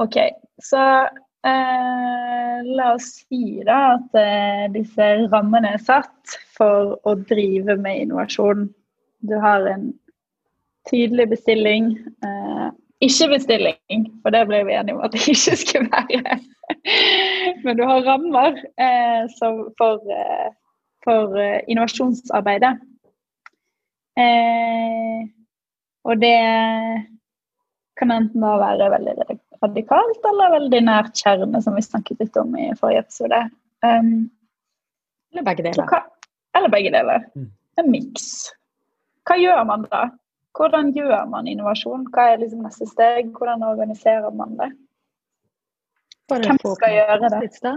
OK. Så eh, la oss si da at eh, disse rammene er satt for å drive med innovasjon. Du har en tydelig bestilling. Eh, ikke bestilling, for det ble vi enige om at det ikke skulle være. Men du har rammer eh, for, eh, for eh, innovasjonsarbeidet. Og det kan enten da være veldig radikalt eller veldig nært kjerne, som vi snakket litt om i forrige episode. Um, eller begge deler. Hva, eller begge deler. Mm. En miks. Hva gjør man da? Hvordan gjør man innovasjon? Hva er liksom neste steg? Hvordan organiserer man det? Bare Hvem skal gjøre det?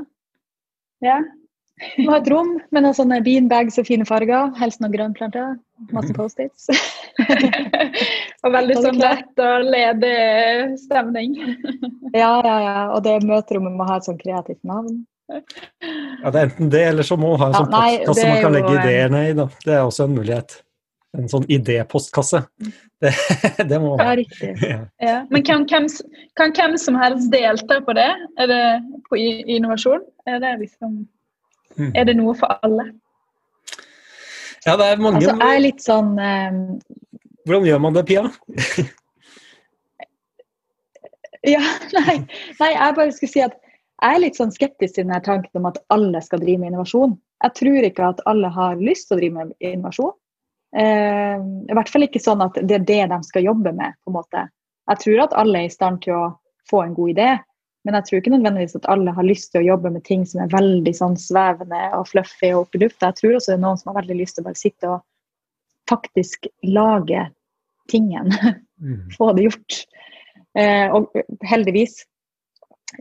Ja. Må ha et rom med noen sånne beanbags og fine farger. Helst noen grønnplanter. Masse Post-Its. og veldig sånn lett og ledig stemning. ja, ja, ja. Og det møterommet må ha et sånn kreativt navn. Ja, det er enten det, eller så må man ha en sånn ja, postkasse man kan legge ideene i. Da. Det er også en mulighet. En sånn idépostkasse. Det, det må Ja, riktig. Ja. Ja. Men kan, hvem, kan hvem som helst delta på det? Er det på innovasjon? Er det liksom Mm. Er det noe for alle? Ja, det er mange Altså, jeg er litt sånn um... Hvordan gjør man det, Pia? ja, nei, nei, jeg bare skulle si at jeg er litt sånn skeptisk til denne tanken om at alle skal drive med innovasjon. Jeg tror ikke at alle har lyst til å drive med innovasjon. Eh, I hvert fall ikke sånn at det er det de skal jobbe med. på en måte. Jeg tror at alle er i stand til å få en god idé, men jeg tror ikke nødvendigvis at alle har lyst til å jobbe med ting som er veldig sånn svevende og fluffy og opp i lufta. Jeg tror også det er noen som har veldig lyst til å bare sitte og faktisk lage tingen. Mm. Få det gjort. Eh, og heldigvis.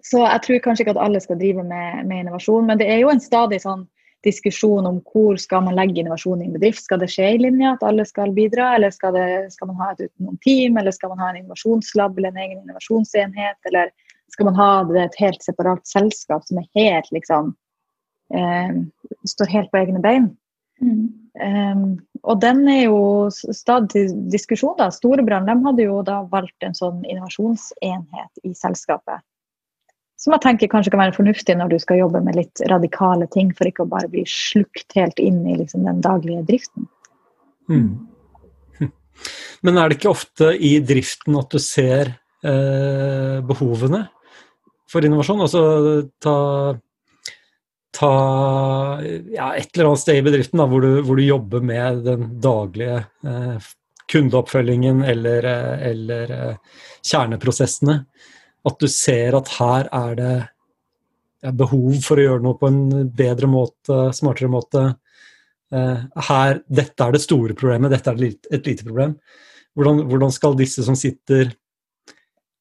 Så jeg tror kanskje ikke at alle skal drive med, med, innovasjon, men det er jo en stadig sånn diskusjon om hvor skal man legge innovasjon i en bedrift. Skal det skje i linja, at alle skal bidra, eller skal, det, skal man ha et utenom team, eller skal man ha en innovasjonslab eller en egen innovasjonsenhet, eller skal man ha det et helt separat selskap som er helt liksom eh, Står helt på egne bein. Mm. Um, og den er jo stadig diskusjon. da. Storebrand hadde jo da valgt en sånn innovasjonsenhet i selskapet. Som jeg tenker kanskje kan være fornuftig når du skal jobbe med litt radikale ting, for ikke å bare bli slukt helt inn i liksom, den daglige driften. Mm. Men er det ikke ofte i driften at du ser eh, behovene? for innovasjon. Altså ta, ta ja, et eller annet sted i bedriften da, hvor, du, hvor, du, jobber med den daglige eh, kundeoppfølgingen eller, eh, eller eh, kjerneprosessene. At du ser at her er det behov for å gjøre noe på en bedre måte, smartere måte. Eh, her, dette er det store problemet, dette er et lite problem. Hvordan, hvordan skal disse som sitter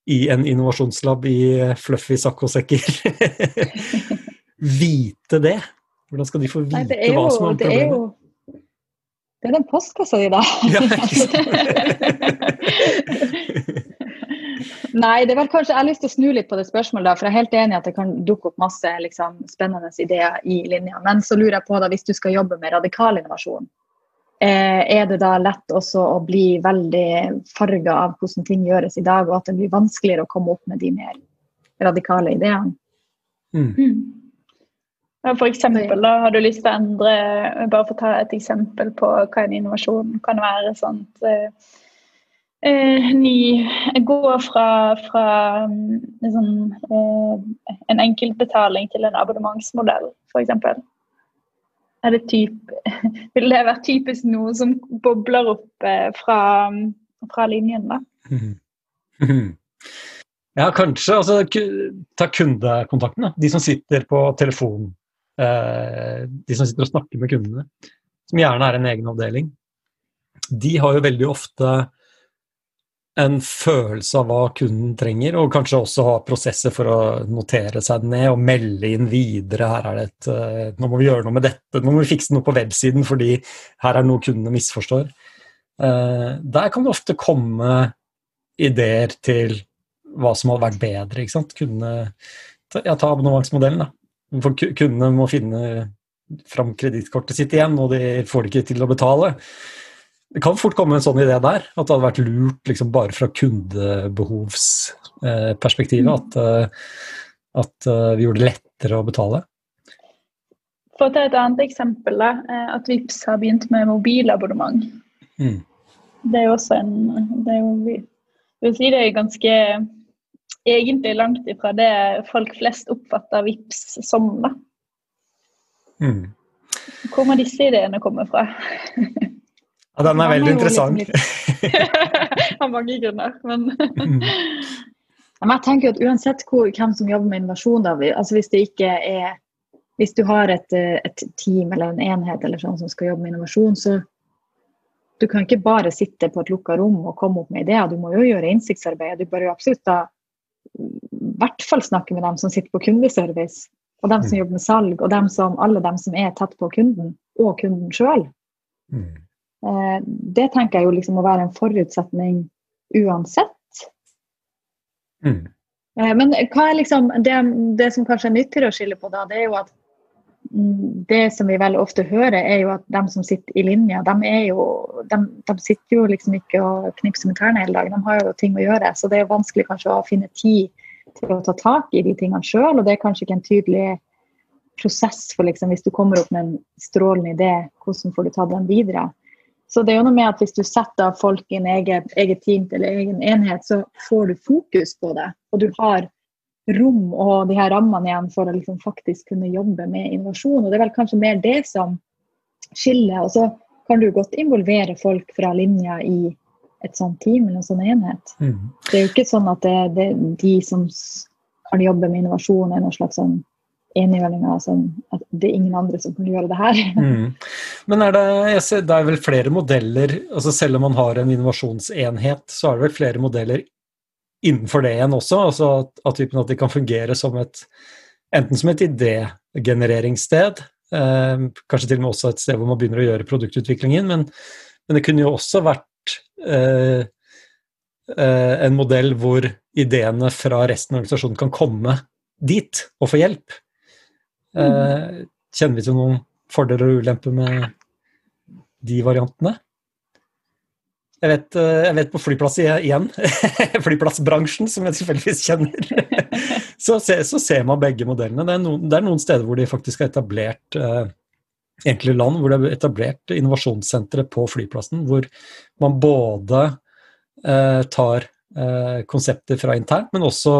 i en innovasjonslab i fluffy sakk-og-sekker. Vite det? Hvordan skal de få vite Nei, jo, hva som er problemet? Det er jo det er den postkassa di, da. Ja, Nei, det var kanskje, jeg har lyst til å snu litt på det spørsmålet. Da, for Jeg er helt enig i at det kan dukke opp masse liksom, spennende ideer i linja. Men så lurer jeg på, da, hvis du skal jobbe med radikal innovasjon, Eh, er det da lett også å bli veldig farga av hvordan ting gjøres i dag, og at det blir vanskeligere å komme opp med de mer radikale ideene. Mm. Mm. For eksempel, da, har du lyst til å endre Bare for å ta et eksempel på hva en innovasjon kan være. sånt eh, eh ny Gå fra, fra liksom, eh, en enkeltbetaling til en abonnementsmodell, f.eks. Er det typ, vil det være typisk noe som bobler opp eh, fra, fra linjen, da? Ja, kanskje. Altså, ta kundekontakten. Da. De som sitter på telefonen. Eh, de som sitter og snakker med kundene, som gjerne er en egen avdeling. De har jo veldig ofte en følelse av hva kunden trenger, og kanskje også ha prosesser for å notere seg ned og melde inn videre. Her er det et, uh, nå må vi gjøre noe med dette, nå må vi fikse noe på websiden fordi her er noe kundene misforstår. Uh, der kan det ofte komme ideer til hva som hadde vært bedre. ikke sant? Kundene, ja, ta abonnementsmodellen. da. For kundene må finne fram kredittkortet sitt igjen, og de får det ikke til å betale. det kan fort komme en sånn idé der, at det hadde vært lurt liksom bare fra kundebehovsperspektivet at, eh, at vi gjorde det lettere å betale. For å ta et annet eksempel, da, at Vips har begynt med mobilabonnement. Mm. Det er jo også en det er jo, vil si det er ganske egentlig langt ifra det folk flest oppfatter Vips som. da. Mm. Hvor må disse ideene komme fra? Ja, den er veldig interessant. Av mange grunner, men mm. Jeg tenker at Uansett hvor, hvem som jobber med innovasjon, da, altså hvis det ikke er hvis du har et, et, team eller en enhet eller sånn som skal jobbe med innovasjon, så du kan ikke bare sitte på et lukka rom og komme opp med ideer. Du må jo gjøre innsiktsarbeid. Du bør jo absolutt da hvert fall snakke med dem som sitter på kundeservice, og dem som mm. jobber med salg, og dem som, alle dem som er tett på kunden, og kunden sjøl. Mm. Eh, det tenker jeg jo liksom må være en forutsetning uansett. Mm. Eh, men hva er liksom det, det, som kanskje er nyttigere å skille på da, det er jo at det som vi veldig ofte hører, er jo at de som sitter i linja, de, jo, de, de sitter jo liksom ikke og knipser med tærne hele dagen. De har jo ting å gjøre. Så det er jo vanskelig kanskje å finne tid til å ta tak i de tingene sjøl. Og det er kanskje ikke en tydelig prosess for liksom, hvis du kommer opp med en strålende idé, hvordan får du ta den videre. Så det er jo noe med at hvis du setter folk i en eget, eget team eller egen enhet, så får du fokus på det. Og du har rom og de her rammene igjen for å liksom faktisk kunne jobbe med innovasjon. Og det er vel kanskje mer det som skiller. Og så kan du godt involvere folk fra linja i et sånt team eller en sånn enhet. Mm. Det er jo ikke sånn at det, det, de som kan jobbe med innovasjon, er noen slags sånn enhjørninger som at det er ingen andre som kan gjøre det her. Mm. Men er det, ser, det er vel flere modeller, altså selv om man har en innovasjonsenhet, så er det vel flere modeller innenfor det igjen også? altså at, at, at de kan fungere som et enten som et idégenereringssted, eh, kanskje til og med også et sted hvor man begynner å gjøre produktutviklingen, men, men det kunne jo også vært eh, eh, en modell hvor ideene fra resten av organisasjonen kan komme dit og få hjelp. Mm. Kjenner vi til noen fordeler og ulemper med de variantene? Jeg vet, eh, jeg vet på flyplass igjen, flyplassbransjen, som jeg tilfeldigvis kjenner, så, så, ser man begge modellene. Det er, noen, det er, noen, steder hvor de faktisk har etablert eh, enkelte land hvor det er etablert innovasjonssentre på flyplassen, hvor man både eh, tar eh, konsepter fra internt, men også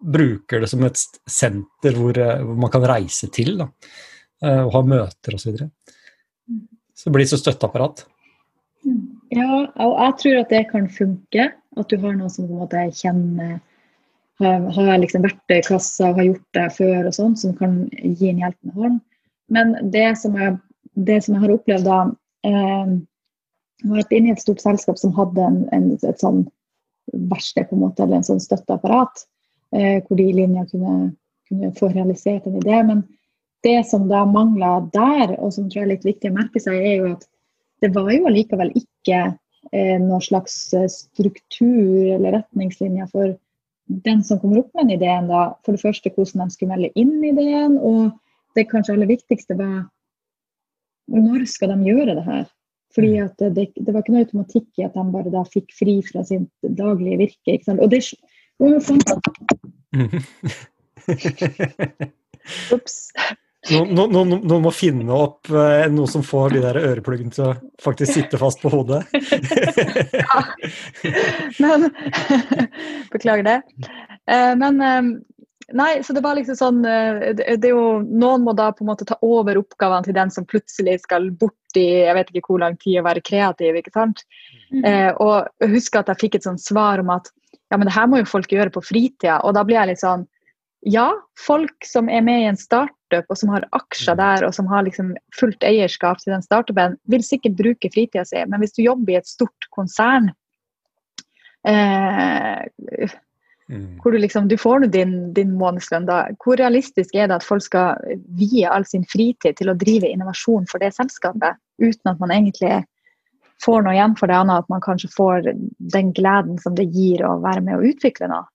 bruker det som et senter hvor, eh, hvor man kan reise til da, eh, og ha møter osv. Så, videre. så det blir så støtteapparat. Ja, og jeg tror at det kan funke. At du har noen som på en måte kjenner har, har liksom kassa og har gjort det før og sånn, som kan gi en hjelpende hånd. Men det som jeg, det som jeg har opplevd da eh, Jeg har vært inne i et stort selskap som hadde en, en, et sånn verksted, på en måte, eller en sånn støtteapparat eh, hvor de i linja kunne, kunne, få realisert en idé. Men det som da mangla der, og som tror jeg er litt viktig å merke seg, er jo at det var jo allikevel ikke eh, noen slags eh, struktur eller retningslinjer for den som kommer opp med en ideen. da, For det første hvordan de skulle melde inn ideen, og det kanskje aller viktigste var når skal de gjøre det her? Fordi mm. at det, det, var ikke noe automatikk i at de bare da fikk fri fra sitt daglige virke. Og det, Ops. Noen, noen, noen, må finne opp eh, noe som får de der ørepluggene til å faktisk sitte fast på hodet. ja. Men Beklager det. Eh, men eh, Nei, så det var liksom sånn det, det, er jo, Noen må da på en måte ta over oppgavene til den som plutselig skal bort i jeg vet ikke hvor lang tid å være kreativ. ikke sant? Mm. Eh, og husker at jeg fikk et sånt svar om at ja, men det her må jo folk gjøre på fritida. Og da blir jeg litt sånn Ja, folk som er med i en startup, og som har aksjer mm. der, og som har liksom fullt eierskap til den startupen, vil sikkert bruke fritida si. Men hvis du jobber i et stort konsern eh, mm. hvor du liksom Du får nå din, din månedslønn, da. Hvor realistisk er det at folk skal vie all sin fritid til å drive innovasjon for det selskapet, uten at man egentlig får noe igjen for det, annet at man kanskje får den gleden som det gir å være med å utvikle noe.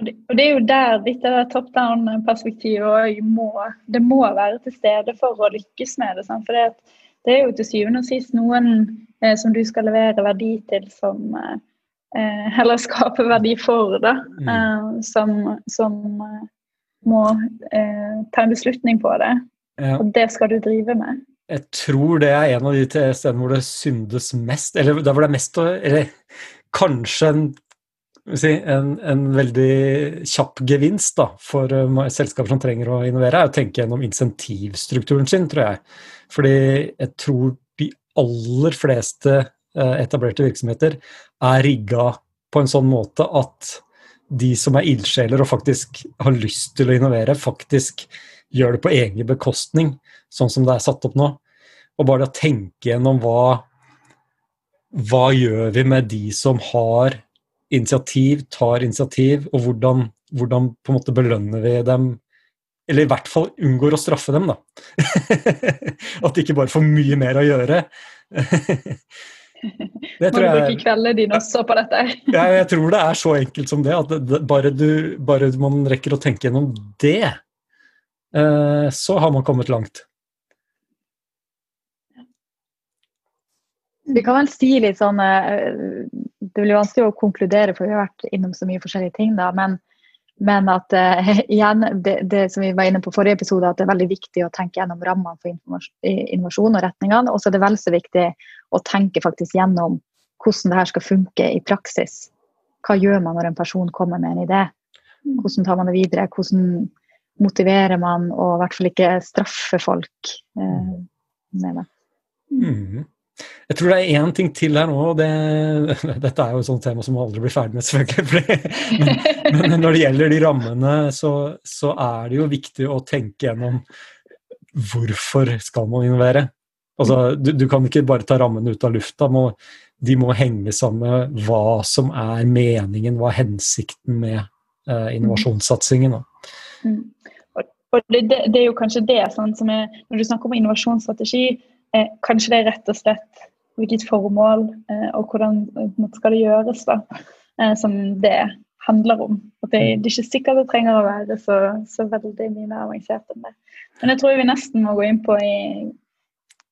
Og Det er jo der dette top down-perspektivet må, det må være til stede for å lykkes med det. For det, det er jo til syvende og sist noen eh, som du skal levere verdi til, som eh, Eller skape verdi for, da. Mm. Eh, som, som eh, må eh, ta en beslutning på det. Ja. Og det skal du drive med. Jeg tror det er en av de stedene hvor det syndes mest, eller der hvor det er mest Eller kanskje en si, en, en, veldig kjapp gevinst da, for uh, selskaper som trenger å innovere, er å tenke gjennom insentivstrukturen sin, tror jeg. Fordi jeg tror de aller fleste uh, etablerte virksomheter er rigga på en sånn måte at de som er ildsjeler og faktisk har lyst til å innovere, faktisk gjør det på egen bekostning, sånn som det er satt opp nå. Og bare å tenke gjennom hva hva gjør vi med de som har initiativ, tar initiativ, og hvordan, hvordan på en måte belønner vi dem eller i hvert fall unngår å straffe dem, da. At de ikke bare får mye mer å gjøre. det tror Må du bruke kveldene dine også på dette? ja, jeg tror det er så enkelt som det. At det, bare, du, bare man rekker å tenke gjennom det, eh, så har man kommet langt. Vi kan vel si litt sånn eh, Det blir vanskelig å konkludere, for vi har vært innom så mye forskjellige ting. da, men, men at uh, igjen, det, det, som vi var inne på forrige episode, at det er veldig viktig å tenke gjennom rammene for innovasjon og retningene. Og så er det vel så viktig å tenke faktisk gjennom hvordan det her skal funke i praksis. Hva gjør man når en person kommer med en idé? Hvordan tar man det videre? Hvordan motiverer man, og i hvert fall ikke straffer folk uh, med det. Mm. Jeg tror det er én ting til her nå, og det, dette er jo et sånt tema som aldri blir ferdig med, selvfølgelig. Men, men, når det gjelder de rammene, så, så, er det jo viktig å tenke gjennom hvorfor skal man innovere. Altså, du, du kan ikke bare ta rammene ut av lufta. Må, de må henge sammen med hva som er meningen, hva er hensikten med eh, innovasjonssatsingen. Mm. Og det, det, er jo kanskje det sånn, som er, Når du snakker om innovasjonsstrategi, eh, kanskje det er rett og slett hvilket formål eh, og hvordan måte, skal det gjøres, da, eh, som det handler om. At det, det, er ikke sikkert det trenger å være så, så veldig mye mer avansert enn det. Men jeg tror vi nesten må gå inn på i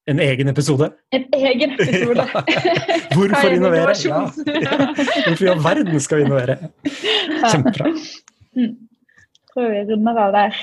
en egen episode? En egen episode. Hvorfor innovere? Ja. Hvorfor i all verden skal vi innovere? Kjempebra. Mm. Tror vi runder av der.